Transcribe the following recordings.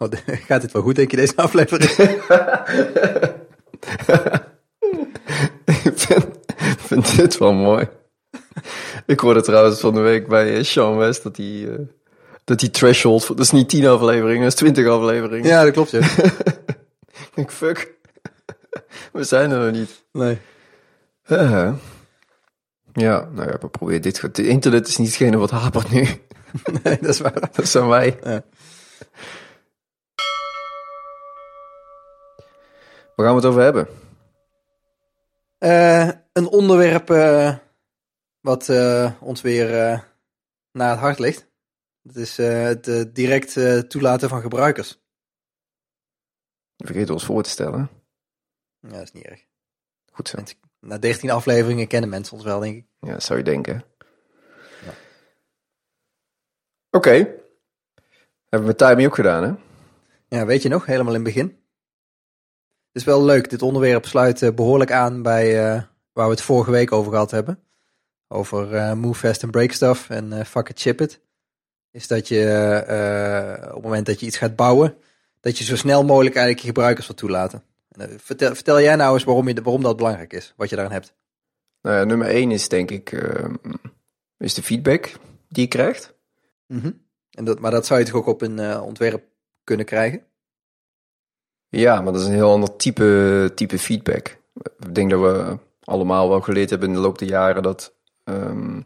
Wat, gaat dit wel goed, denk je, deze aflevering? ik vind, vind dit wel mooi. Ik hoorde trouwens van de week bij eh, Sean West dat hij, uh, dat die threshold, dat is niet 10 afleveringen, dat is 20 afleveringen. ja, dat klopt, ja. Ik denk, fuck, we zijn er nog niet. Nee. Uh, ja, nou ja, we proberen dit. Het internet is niet hetgene wat hapert nu. nee, dat is waar. Dat zijn wij. Ja. Waar gaan we het over hebben? Eh, een onderwerp eh, wat eh, ons weer naar het hart ligt. Dat is het direct toelaten van gebruikers. Vergeet ons voor te stellen. Ja, dat is niet erg. Goed zo. Mensen- Na 13 afleveringen kennen mensen ons wel, denk ik. Ja, dat zou je denken. Ja. Oké. Hebben we timing ook gedaan, hè? Ja, weet je nog, helemaal in het begin. Het is wel leuk, dit onderwerp sluit eh, behoorlijk aan bij eh, waar we het vorige week over gehad hebben. Over eh, move fast and break stuff en eh, fuck it, ship it. Is dat je op het moment dat je iets gaat bouwen, dat je zo snel mogelijk eigenlijk je gebruikers wil toelaten. En, vertel, vertel jij nou eens waarom, je, waarom dat belangrijk is, wat je daaraan hebt. Nou ja, nummer één is denk ik ehm, is de feedback die je krijgt. en dat, maar dat zou je toch ook op een ontwerp kunnen krijgen? Ja, maar dat is een heel ander type, type feedback. Ik denk dat we allemaal wel geleerd hebben in de loop der jaren dat, ehm,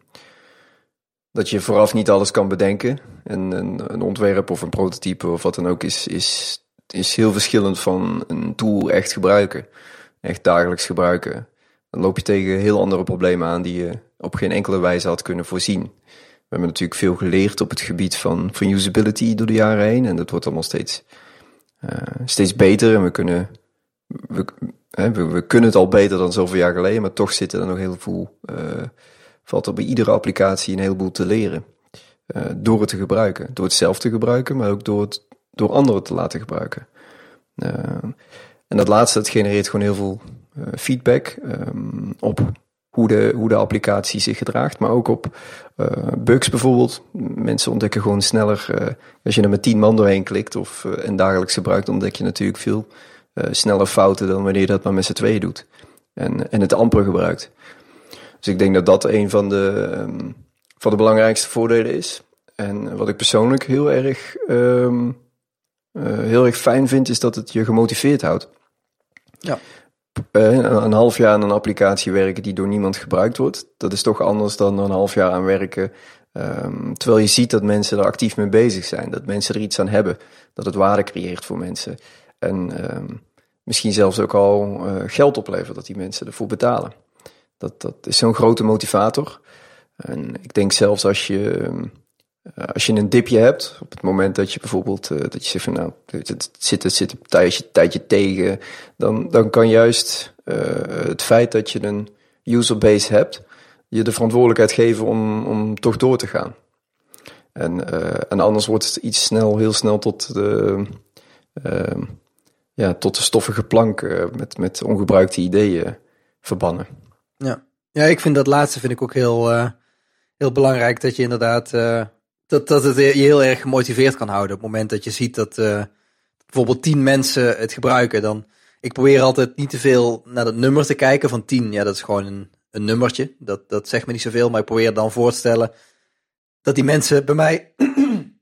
dat je vooraf niet alles kan bedenken. En een, een ontwerp of een prototype of wat dan ook is, is, is heel verschillend van een tool echt gebruiken. Echt dagelijks gebruiken. Dan loop je tegen heel andere problemen aan die je op geen enkele wijze had kunnen voorzien. We hebben natuurlijk veel geleerd op het gebied van, van usability door de jaren heen. En dat wordt allemaal steeds steeds beter en we kunnen, we, we, kunnen het al beter dan zoveel jaar geleden, maar toch zitten er nog heel veel, eh, valt er bij iedere applicatie een heleboel te leren. Eh, door het te gebruiken, door het zelf te gebruiken, maar ook door het door anderen te laten gebruiken. Eh, en dat laatste, dat genereert gewoon heel veel eh, feedback ehm, op hoe de, hoe de applicatie zich gedraagt, maar ook op eh, bugs bijvoorbeeld. Mensen ontdekken gewoon sneller, eh, als je er met tien man doorheen klikt of eh, en dagelijks gebruikt, ontdek je natuurlijk veel sneller fouten dan wanneer je dat maar met z'n tweeën doet. En, en het amper gebruikt. Dus ik denk dat dat een van de, ehm, van de belangrijkste voordelen is. En wat ik persoonlijk heel erg, ehm, eh, heel erg fijn vind, is dat het je gemotiveerd houdt. Ja. Eh, een half jaar aan een applicatie werken die door niemand gebruikt wordt, dat is toch anders dan een half jaar aan werken. ehm, terwijl je ziet dat mensen er actief mee bezig zijn, dat mensen er iets aan hebben, dat het waarde creëert voor mensen. En ehm, misschien zelfs ook al eh, geld oplevert, dat die mensen ervoor betalen. Dat, dat is zo'n grote motivator. En ik denk zelfs als je, ehm, eh, als je een dipje hebt, op het moment dat je bijvoorbeeld, eh, dat je zegt van nou, het, zit, het zit een tijdje, tijdje tegen, dan, dan kan juist eh, het feit dat je een userbase hebt, je de verantwoordelijkheid geven om, om toch door te gaan. En, eh, en anders wordt het iets snel, heel snel tot de, ehm, ja, tot de stoffige plank eh, met, met ongebruikte ideeën verbannen. Ja. ja, ik vind dat laatste vind ik ook heel, eh, heel belangrijk. Dat je inderdaad, eh, dat, dat het je heel erg gemotiveerd kan houden. Op het moment dat je ziet dat eh, bijvoorbeeld tien mensen het gebruiken. Dan, ik probeer altijd niet te veel naar dat nummer te kijken van tien. Ja, dat is gewoon een, een nummertje. Dat, dat zegt me niet zoveel, maar ik probeer dan voor te stellen dat die mensen bij mij...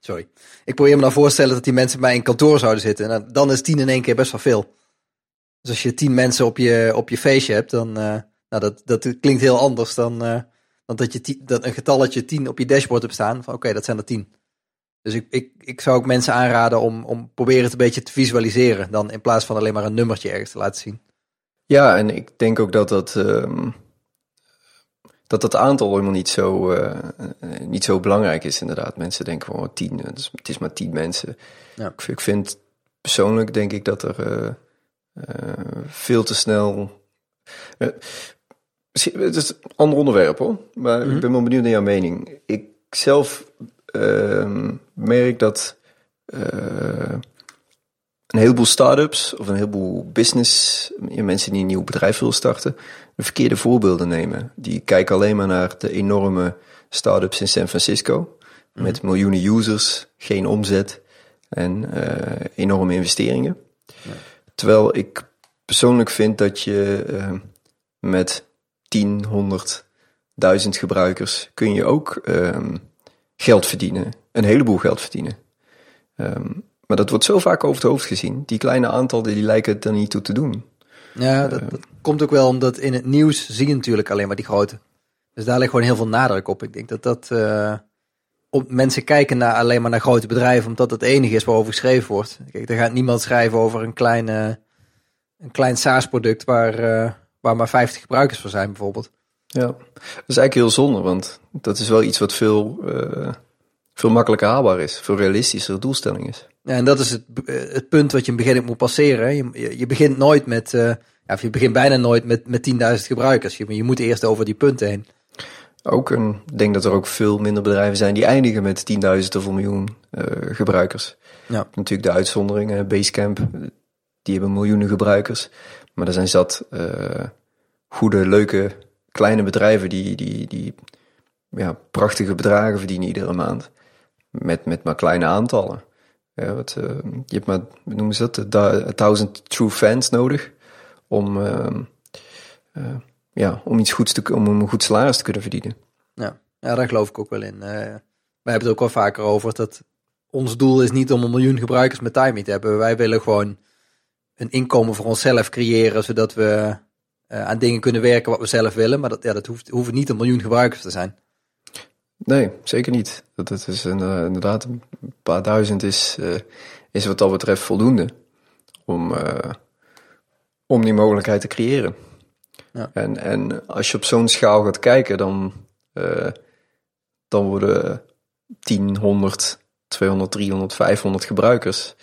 Sorry. Ik probeer me dan voorstellen dat die mensen bij mij in kantoor zouden zitten. En dan- dan is tien in één keer best wel veel. Dus als je tien mensen op je, op je feestje hebt, dan... eh, nou, dat, dat klinkt heel anders dan, eh, dan dat je dat een getalletje 10 op je dashboard hebt staan. Van oké, dat zijn er 10. Dus ik, ik, ik zou ook mensen aanraden om, om proberen het een beetje te visualiseren. Dan in plaats van alleen maar een nummertje ergens te laten zien. Ja, en ik denk ook dat dat, ehm, dat, dat aantal helemaal niet zo, eh, eh, niet zo belangrijk is, inderdaad. Mensen denken van oh, tien, het is, het is maar tien mensen. Ja. Ik, ik vind persoonlijk, denk ik, dat er eh, veel te snel... eh, misschien- het is een ander onderwerp hoor, maar ik ben wel benieuwd naar jouw mening. Ik zelf ehm, merk dat... eh, een heleboel start-ups of een heleboel business, mensen die een nieuw bedrijf willen starten, de verkeerde voorbeelden nemen. Die kijken alleen maar naar de enorme start-ups in San Francisco. Met miljoenen users, geen omzet. en enorme investeringen. Terwijl ik persoonlijk vind dat je met 10, 100, 1000 gebruikers kun je ook ehm, geld verdienen. Een heleboel geld verdienen. Ehm, maar dat wordt zo vaak over het hoofd gezien. Die kleine aantallen die lijken het er niet toe te doen. Ja, dat, dat, komt ook wel omdat in het nieuws zie je natuurlijk alleen maar die grote. Dus daar ligt gewoon heel veel nadruk op. Ik denk dat dat... Uh, op, mensen kijken naar, alleen maar naar grote bedrijven omdat het enige is waarover geschreven wordt. Kijk, er gaat niemand schrijven over een klein, een klein SaaS-product waar, uh, waar maar 50 gebruikers voor zijn bijvoorbeeld. Ja, dat is eigenlijk heel zonde, want dat is wel iets wat veel, uh, veel makkelijker haalbaar is, veel realistischer doelstelling is. Ja, en dat is het, het punt wat je in het begin moet passeren. Je, je begint nooit met, uh, ja, je begint bijna nooit met, met 10.000 gebruikers. Je, je moet eerst over die punten heen. Ook een, ik denk dat er ook veel minder bedrijven zijn die eindigen met 10.000 of een miljoen uh, gebruikers. Ja. Natuurlijk de uitzonderingen, Basecamp, die hebben miljoenen gebruikers. Maar er zijn zat uh, goede, leuke, kleine bedrijven die, die, die ja, prachtige bedragen verdienen iedere maand. Met, met maar kleine aantallen. Ja, wat, uh, je hebt maar, hoe noemen ze dat, thousand true fans nodig om, uh, uh, ja, om iets goeds te, om een goed salaris te kunnen verdienen. Ja, ja daar geloof ik ook wel in. wij hebben het ook wel vaker over dat ons doel is niet om een miljoen gebruikers met timing te hebben. Wij willen gewoon een inkomen voor onszelf creëren, zodat we aan dingen kunnen werken wat we zelf willen. Maar dat, ja, dat hoeft, hoeft niet een miljoen gebruikers te zijn. Nee, zeker niet. Dat, dat is inderdaad een paar duizend is, uh, is wat dat betreft voldoende om, om die mogelijkheid te creëren. Ja. En, en als je op zo'n schaal gaat kijken, dan, dan worden 10, 100, 200, 300, 500 gebruikers.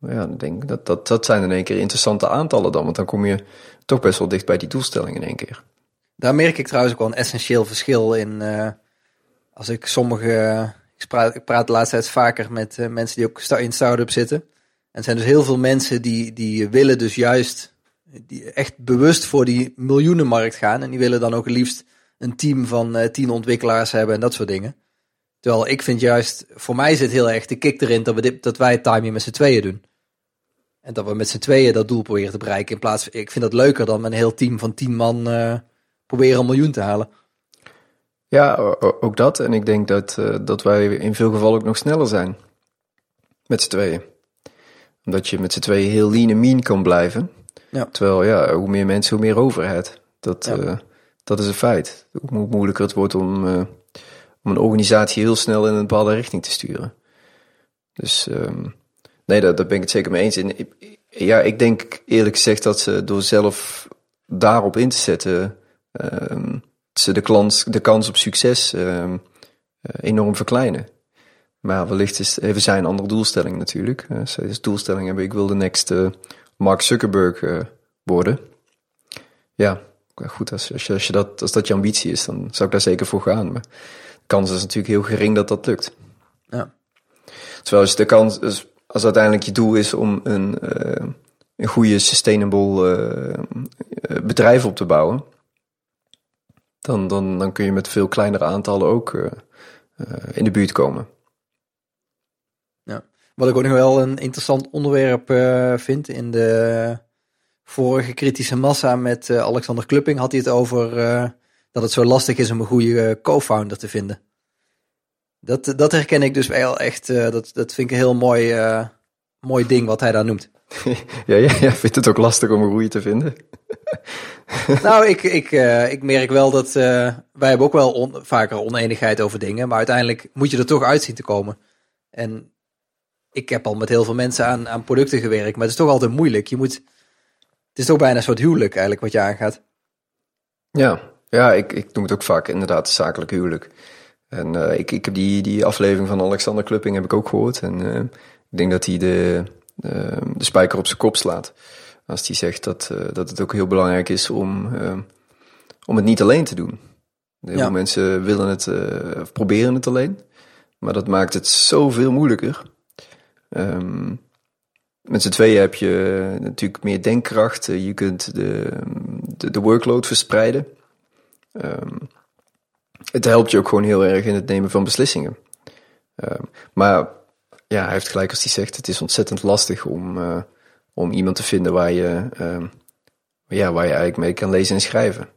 Ja, ik denk dat, dat, dat zijn in één keer interessante aantallen dan, want dan kom je toch best wel dicht bij die doelstelling in één keer. Daar merk ik trouwens ook wel een essentieel verschil in als ik sommige. Ik praat, ik praat de laatste tijd vaker met uh, mensen die ook in start-up zitten. En er zijn dus heel veel mensen die, die willen dus juist die echt bewust voor die miljoenenmarkt gaan. En die willen dan ook liefst een team van uh, tien ontwikkelaars hebben en dat soort dingen. Terwijl ik vind juist, voor mij zit heel erg de kick erin dat, we dit, dat wij het timing met z'n tweeën doen. En dat we met z'n tweeën dat doel proberen te bereiken. In plaats van, ik vind dat leuker dan met een heel team van tien man uh, proberen een miljoen te halen. Ja, ook dat. En ik denk dat, uh, dat wij in veel gevallen ook nog sneller zijn. Met z'n tweeën. Omdat je met z'n tweeën heel lean en mean kan blijven. Ja. Terwijl, ja, hoe meer mensen, hoe meer overheid. Dat, ja. uh, dat is een feit. Hoe moeilijker het wordt om, om een organisatie heel snel in een bepaalde richting te sturen. Dus um, nee, daar, daar ben ik het zeker mee eens. En, ja, ik denk eerlijk gezegd dat ze door zelf daarop in te zetten... Um, ze de, kans, de kans op succes uh, enorm verkleinen. Maar wellicht is, even zijn andere doelstelling natuurlijk. Uh, zij is doelstelling hebben, ik wil de next uh, Mark Zuckerberg uh, worden. Ja, goed, als, als, je, als, je dat, als dat je ambitie is, dan zou ik daar zeker voor gaan. Maar de kans is natuurlijk heel gering dat dat lukt. Ja. Terwijl als de kans, als, als uiteindelijk je doel is om een, een goede sustainable bedrijf op te bouwen dan, dan, dan kun je met veel kleinere aantallen ook in de buurt komen. Ja. Wat ik ook nog wel een interessant onderwerp vind in de vorige kritische massa met Alexander Klupping had hij het over dat het zo lastig is om een goede co-founder te vinden. Dat, dat herken ik dus wel echt, dat, dat vind ik een heel mooi, mooi ding wat hij daar noemt. ja, ja, ja, vindt het ook lastig om een goede te vinden? nou, ik, ik, uh, ik merk wel dat wij hebben ook wel on, vaker oneenigheid over dingen, maar uiteindelijk moet je er toch uit zien te komen. En ik heb al met heel veel mensen aan, aan producten gewerkt, maar het is toch altijd moeilijk. Je moet, het is toch bijna een soort huwelijk eigenlijk wat je aangaat. Ja, ja ik, ik noem het ook vaak inderdaad zakelijk huwelijk. En uh, ik, ik heb die, die aflevering van Alexander Klupping heb ik ook gehoord. En ik denk dat hij de, de, de spijker op zijn kop slaat. Als hij zegt dat, uh, dat het ook heel belangrijk is om, om het niet alleen te doen. Heel ja. veel mensen willen het, uh, proberen het alleen. Maar dat maakt het zoveel moeilijker. Um, met z'n tweeën heb je natuurlijk meer denkkracht. Je kunt de, de, de workload verspreiden. Um, het helpt je ook gewoon heel erg in het nemen van beslissingen. Um, maar ja, hij heeft gelijk als hij zegt, het is ontzettend lastig om, uh, om iemand te vinden waar je, uh, ja, waar je eigenlijk mee kan lezen en schrijven.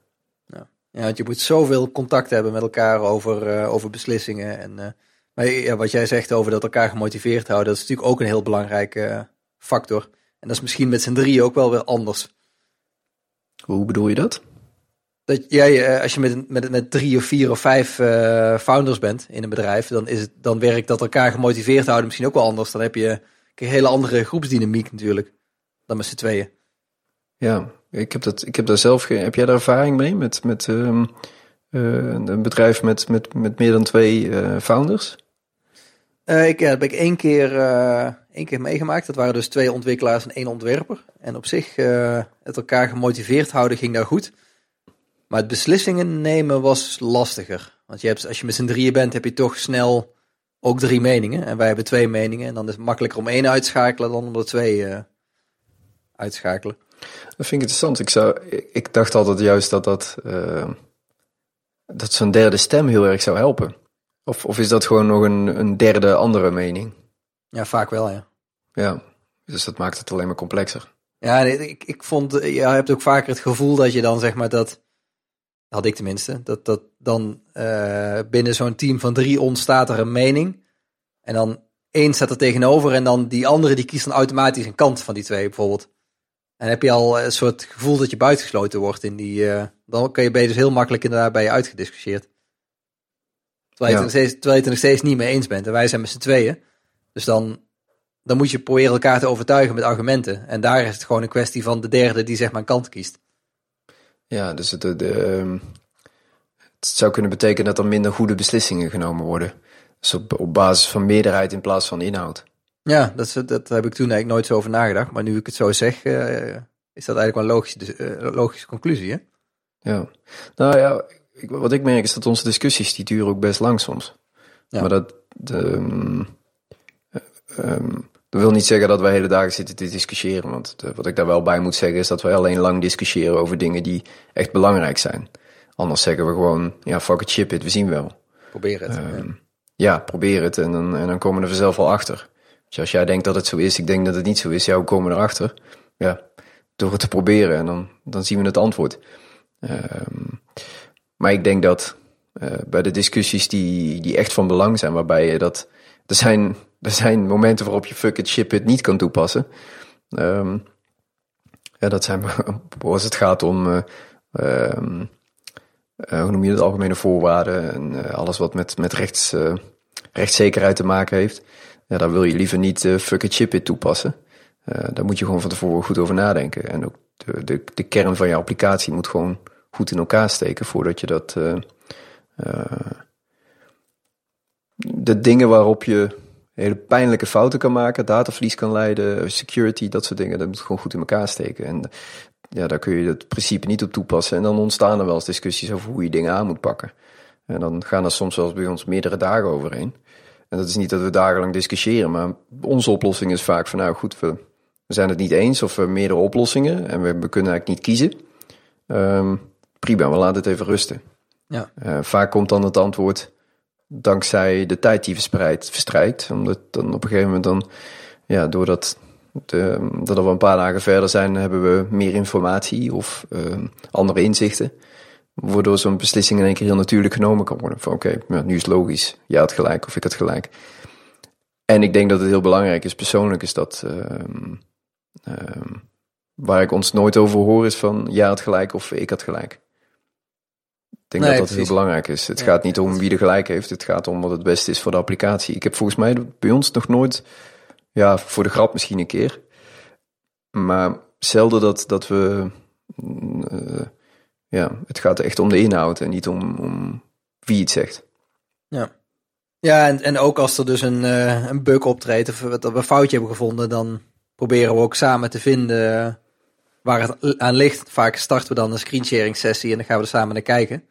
Ja, ja want je moet zoveel contact hebben met elkaar over, uh, over beslissingen. En, maar ja, wat jij zegt over dat elkaar gemotiveerd houden, dat is natuurlijk ook een heel belangrijke factor. En dat is misschien met z'n drie ook wel weer anders. Hoe bedoel je dat? Dat jij, als je met, met, met drie of vier of vijf uh, founders bent in een bedrijf, dan, is het, dan werkt dat elkaar gemotiveerd houden misschien ook wel anders. Dan heb je een hele andere groepsdynamiek natuurlijk, dan met z'n tweeën. Ja, ik heb, dat, ik heb daar zelf geen... Heb jij daar ervaring mee met, met um, uh, een bedrijf met, met, met meer dan twee founders? ik ja, heb ik één keer, één keer meegemaakt. Dat waren dus twee ontwikkelaars en één ontwerper. En op zich, het elkaar gemotiveerd houden ging daar goed. Maar het beslissingen nemen was lastiger. Want je hebt, als je met z'n drieën bent, heb je toch snel ook drie meningen. En wij hebben twee meningen. En dan is het makkelijker om één uitschakelen dan om er twee uh, uitschakelen. Dat vind ik interessant. Ik, zou, ik dacht altijd juist dat dat, uh, dat zo'n derde stem heel erg zou helpen. Of, of is dat gewoon nog een, een derde andere mening? Ja, vaak wel, ja. Ja, dus dat maakt het alleen maar complexer. Ja, ik, ik vond, je hebt ook vaker het gevoel dat je dan zeg maar dat had ik tenminste, dat, dat dan uh, binnen zo'n team van drie ontstaat er een mening. En dan één staat er tegenover en dan die andere die kiest dan automatisch een kant van die twee bijvoorbeeld. En heb je al een soort gevoel dat je buitengesloten wordt in die, uh, dan kan je, ben je dus heel makkelijk inderdaad bij je uitgediscussieerd. Terwijl, ja. je steeds, terwijl je het er nog steeds niet mee eens bent. En wij zijn met z'n tweeën. Dus dan, dan moet je proberen elkaar te overtuigen met argumenten. En daar is het gewoon een kwestie van de derde die zeg maar een kant kiest. Ja, dus het, de, ehm, het zou kunnen betekenen dat er minder goede beslissingen genomen worden. Dus op, op basis van meerderheid in plaats van inhoud. Ja, dat, dat heb ik toen eigenlijk nooit zo over nagedacht. Maar nu ik het zo zeg, uh, is dat eigenlijk wel een logische, uh, logische conclusie, hè? Ja. Nou ja, ik, wat ik merk is dat onze discussies, die duren ook best lang soms. Ja. Maar dat... De, um, um, dat wil niet zeggen dat wij hele dagen zitten te discussiëren. Want de, wat ik daar wel bij moet zeggen is dat we alleen lang discussiëren over dingen die echt belangrijk zijn. Anders zeggen we gewoon, ja, fuck it, ship it, we zien wel. Probeer het. Um, ja. ja. probeer het en dan, en dan komen we er vanzelf al achter. Dus als jij denkt dat het zo is, ik denk dat het niet zo is, ja, hoe komen we erachter? Ja, door het te proberen en dan, dan zien we het antwoord. Um, maar ik denk dat uh, bij de discussies die, die echt van belang zijn, waarbij je dat... Er zijn er zijn momenten waarop je fuck it, ship it niet kan toepassen. Um, ja, dat zijn als het gaat om, uh, um, uh, hoe noem je het, algemene voorwaarden en uh, alles wat met, met rechts, rechtszekerheid te maken heeft. Ja, daar wil je liever niet fuck it, ship it toepassen. daar moet je gewoon van tevoren goed over nadenken. En ook de, de, de kern van je applicatie moet gewoon goed in elkaar steken voordat je dat. de dingen waarop je hele pijnlijke fouten kan maken, dataverlies kan leiden, security, dat soort dingen. Dat moet gewoon goed in elkaar steken. En ja, daar kun je het principe niet op toepassen. En dan ontstaan er wel eens discussies over hoe je dingen aan moet pakken. En dan gaan er soms zelfs bij ons meerdere dagen overheen. En dat is niet dat we dagenlang discussiëren, maar onze oplossing is vaak van nou goed, we, zijn het niet eens of we meerdere oplossingen en we, we kunnen eigenlijk niet kiezen. Um, prima, we laten het even rusten. Ja. Uh, vaak komt dan het antwoord, dankzij de tijd die verspreidt, verstrijkt. Omdat dan op een gegeven moment dan, ja, doordat de, dat we een paar dagen verder zijn, hebben we meer informatie of uh, andere inzichten. Waardoor zo'n beslissing in één keer heel natuurlijk genomen kan worden. Van oké, okay, nu is het logisch. Jij had gelijk of ik had gelijk. En ik denk dat het heel belangrijk is, persoonlijk is dat... Uh, uh, waar ik ons nooit over hoor is van jij had gelijk of ik had gelijk denk dat dat heel belangrijk is. Het gaat niet om wie er gelijk heeft. Het gaat om wat het beste is voor de applicatie. Ik heb volgens mij bij ons nog nooit, ja, voor de grap misschien een keer. Maar zelden dat, dat we, uh, ja, het gaat echt om de inhoud en niet om, om wie het zegt. Ja. Ja, en, en ook als er dus een, uh, een bug optreedt of dat we een foutje hebben gevonden, dan proberen we ook samen te vinden waar het aan ligt. Vaak starten we dan een screensharing sessie en dan gaan we er samen naar kijken.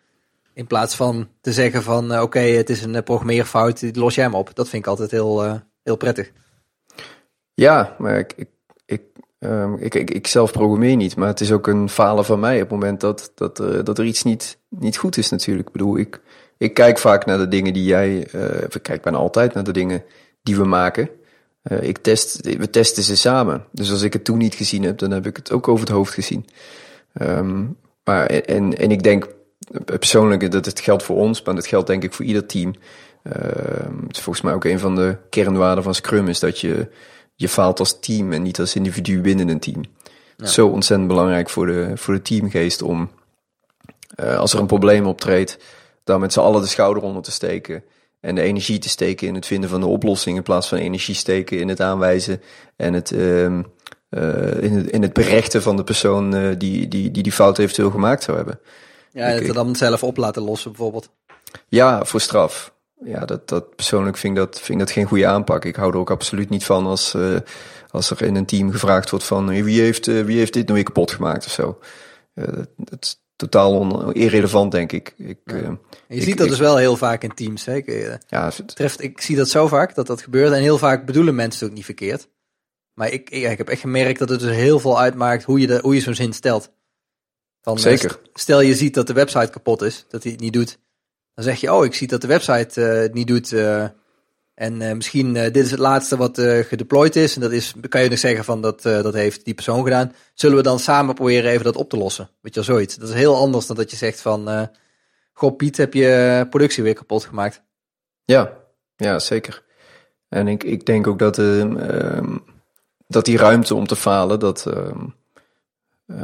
In plaats van te zeggen van uh, oké, het is een uh, programmeerfout, los jij hem op. Dat vind ik altijd heel, uh, heel prettig. Ja, maar ik, ik, ik, um, ik, ik, ik, zelf programmeer niet, maar het is ook een falen van mij op het moment dat, dat, dat er iets niet, niet goed is natuurlijk. Ik bedoel, ik, ik kijk vaak naar de dingen die jij, ik kijk bijna altijd naar de dingen die we maken. Uh, ik test, we testen ze samen. Dus als ik het toen niet gezien heb, dan heb ik het ook over het hoofd gezien. Um, maar, en, en ik denk persoonlijk dat het geldt voor ons, maar dat geldt denk ik voor ieder team. Uh, het is volgens mij ook een van de kernwaarden van Scrum is dat je, je faalt als team en niet als individu binnen een team. Ja. Zo ontzettend belangrijk voor de, voor de teamgeest om, uh, als er een probleem optreedt, dan met z'n allen de schouder onder te steken en de energie te steken in het vinden van de oplossing in plaats van energie steken in het aanwijzen en het, uh, uh, in, het in het berechten van de persoon uh, die, die, die die fout eventueel gemaakt zou hebben. Ja, het dan zelf op laten lossen bijvoorbeeld. Ja, voor straf. Ja, dat, dat persoonlijk vind ik dat, vind ik dat geen goede aanpak. Ik hou er ook absoluut niet van als, uh, als er in een team gevraagd wordt van wie heeft, uh, wie heeft dit nou weer kapot gemaakt of zo. Uh, dat, dat, is totaal on, irrelevant, denk ik. ik ja. je ik, ziet dat ik, dus wel heel vaak in teams. Hè? Ik, ja, het treft, ik zie dat zo vaak dat dat gebeurt. En heel vaak bedoelen mensen het ook niet verkeerd. Maar ik, ik, ik heb echt gemerkt dat het dus heel veel uitmaakt hoe je, de, hoe je zo'n zin stelt. Van, Zeker. Stel je ziet dat de website kapot is, dat hij het niet doet. Dan zeg je, oh, ik zie dat de website uh, het niet doet. Uh, en uh, misschien dit is het laatste wat gedeployed is. En dat is, kan je nog zeggen van dat, dat heeft die persoon gedaan. Zullen we dan samen proberen even dat op te lossen? Weet je wel, zoiets. Dat is heel anders dan dat je zegt van, goh Piet, heb je productie weer kapot gemaakt? Ja, ja, zeker. En ik, ik denk ook dat, ehm, dat die ruimte om te falen, dat ehm,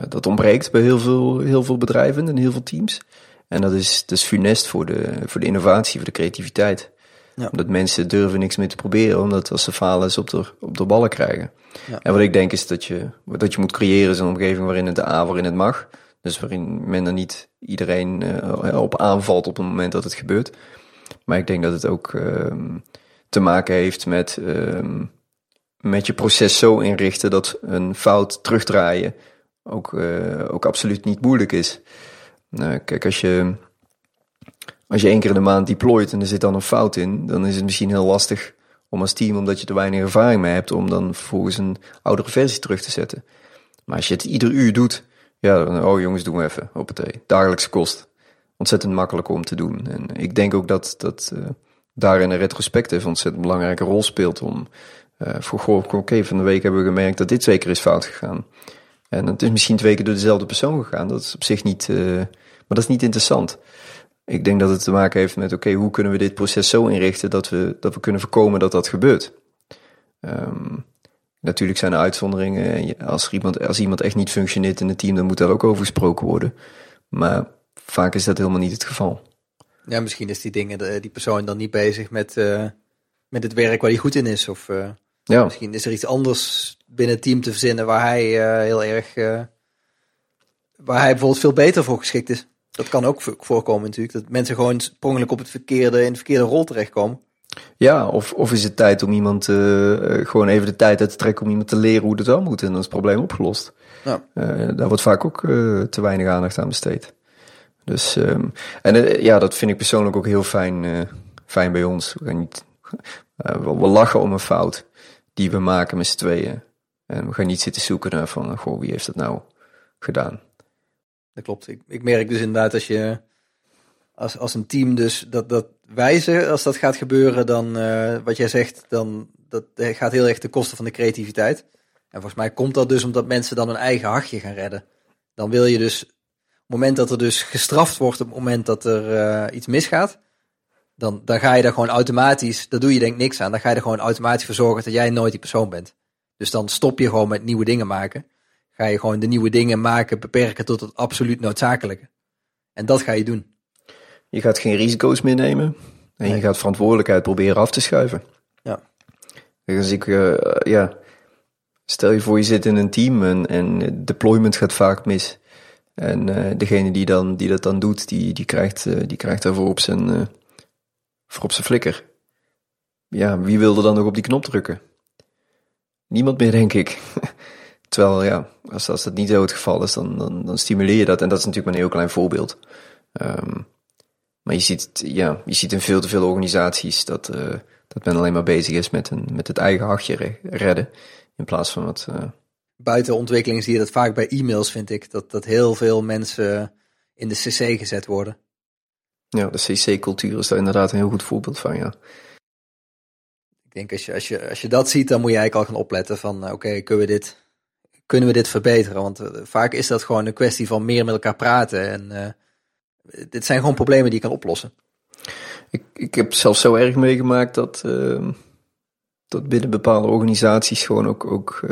dat ontbreekt bij heel veel, heel veel bedrijven en heel veel teams. En dat is, dat is funest voor de, voor de innovatie, voor de creativiteit. Ja. Omdat mensen durven niks meer te proberen, omdat als ze falen ze op de, op de ballen krijgen. Ja. En wat ik denk is dat je, wat je moet creëren is een omgeving waarin het de A, waarin het mag. Dus waarin men er niet iedereen uh, op aanvalt op het moment dat het gebeurt. Maar ik denk dat het ook uh, te maken heeft met, uh, met je proces zo inrichten dat een fout terugdraaien ook, uh, ook absoluut niet moeilijk is. Nou, kijk, als je, als je één keer in de maand deployt en er zit dan een fout in, dan is het misschien heel lastig om als team, omdat je er weinig ervaring mee hebt, om dan vervolgens een oudere versie terug te zetten. Maar als je het ieder uur doet, ja, dan, oh jongens, doen we even, op het Dagelijkse kost. Ontzettend makkelijk om te doen. En ik denk ook dat, dat uh, daarin een retrospectief ontzettend belangrijke rol speelt om, uh, voor goh, oké, van de week hebben we gemerkt dat dit twee keer is fout gegaan. En het is misschien twee keer door dezelfde persoon gegaan. Dat is op zich niet, uh, maar dat is niet interessant. Ik denk dat het te maken heeft met, oké, hoe kunnen we dit proces zo inrichten dat we, dat we kunnen voorkomen dat dat gebeurt. Um, natuurlijk zijn er uitzonderingen. Als, iemand, als iemand echt niet functioneert in het team, dan moet daar ook over gesproken worden. Maar vaak is dat helemaal niet het geval. Ja, misschien is die dingen, die persoon dan niet bezig met, uh, met het werk waar hij goed in is. Of. Ja. Misschien is er iets anders binnen het team te verzinnen waar hij uh, heel erg. Uh, waar hij bijvoorbeeld veel beter voor geschikt is. Dat kan ook voorkomen natuurlijk. Dat mensen gewoon sprongelijk op het verkeerde, in de verkeerde rol terechtkomen. Ja, of, of is het tijd om iemand uh, gewoon even de tijd uit te trekken om iemand te leren hoe het wel moet. En dan is het probleem opgelost. Ja. daar wordt vaak ook te weinig aandacht aan besteed. Dus, um, en ja, dat vind ik persoonlijk ook heel fijn, fijn bij ons. We, niet, we lachen om een fout die we maken met z'n tweeën. En we gaan niet zitten zoeken naar van, goh, wie heeft dat nou gedaan? Dat klopt. Ik, merk dus inderdaad als je als, als een team dus dat, dat wijzen, als dat gaat gebeuren, dan uh, wat jij zegt, dan dat gaat heel erg ten koste van de creativiteit. En volgens mij komt dat dus omdat mensen dan hun eigen hachje gaan redden. Dan wil je dus, op het moment dat er dus gestraft wordt, op het moment dat er uh, iets misgaat, dan, dan ga je daar gewoon automatisch, daar doe je denk ik niks aan, dan ga je er gewoon automatisch voor zorgen dat jij nooit die persoon bent. Dus dan stop je gewoon met nieuwe dingen maken. Ga je gewoon de nieuwe dingen maken, beperken tot het absoluut noodzakelijke. En dat ga je doen. Je gaat geen risico's meer nemen. En je gaat verantwoordelijkheid proberen af te schuiven. Ja. Dus ik, uh, ja, stel je voor je zit in een team en, en deployment gaat vaak mis. En uh, degene die, dan, die dat dan doet, die, die, krijgt, uh, die krijgt daarvoor op zijn, voor op zijn flikker. Ja, wie wilde dan nog op die knop drukken? Niemand meer, denk ik. Terwijl, ja, als, als dat niet zo het geval is, dan, dan, dan stimuleer je dat. En dat is natuurlijk maar een heel klein voorbeeld. Um, maar je ziet, ja, je ziet in veel te veel organisaties dat, uh, dat men alleen maar bezig is met, een, met het eigen hachje redden. In plaats van wat. Uh... Buiten ontwikkeling zie je dat vaak bij e-mails, vind ik. Dat, dat heel veel mensen in de CC gezet worden. Ja, de CC-cultuur is daar inderdaad een heel goed voorbeeld van, ja. Ik denk als je, als, je, als je dat ziet, dan moet je eigenlijk al gaan opletten van uh, oké, kunnen we dit kunnen we dit verbeteren? Want uh, vaak is dat gewoon een kwestie van meer met elkaar praten. En uh, dit zijn gewoon problemen die je kan oplossen. Ik, ik heb zelfs zo erg meegemaakt dat, uh, dat binnen bepaalde organisaties gewoon ook, ook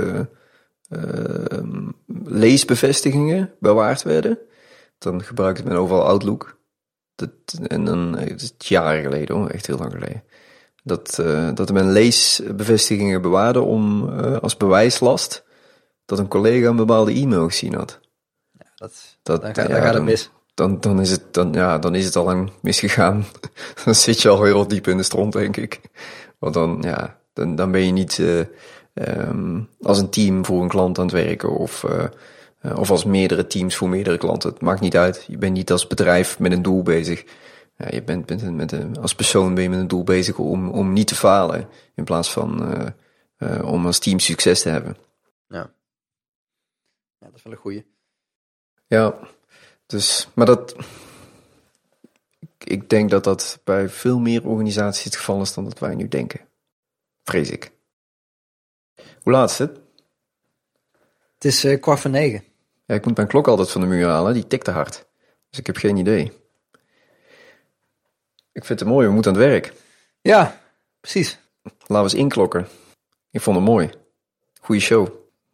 leesbevestigingen bewaard werden. Dan gebruikte men overal Outlook. Dat, en dan, het is jaren geleden hoor, echt heel lang geleden. Dat, dat men leesbevestigingen bewaarde om als bewijslast dat een collega een bepaalde e-mail gezien had. Ja, dat, dat, dan, ja, dan gaat het mis. Dan, dan, is het, dan, ja, dan is het al lang misgegaan. dan zit je al heel diep in de stront, denk ik. Want dan, ja, dan, dan ben je niet uh, um, als een team voor een klant aan het werken of, uh, of als meerdere teams voor meerdere klanten. Het maakt niet uit. Je bent niet als bedrijf met een doel bezig. Ja, je bent, bent met een, als persoon ben je met een doel bezig om, om niet te falen. In plaats van uh, om als team succes te hebben. Ja dat is wel een goeie. Ja, dus, maar dat. Ik denk dat dat bij veel meer organisaties het geval is dan dat wij nu denken. Vrees ik. Hoe laat is het? Het is uh, kwart voor negen. Ja, ik moet mijn klok altijd van de muur halen, die tikt te hard. Dus ik heb geen idee. Ik vind het mooi, we moeten aan het werk. Ja, precies. Laten we eens inklokken. Ik vond het mooi. Goeie show.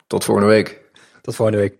Tot volgende week. Tot volgende week.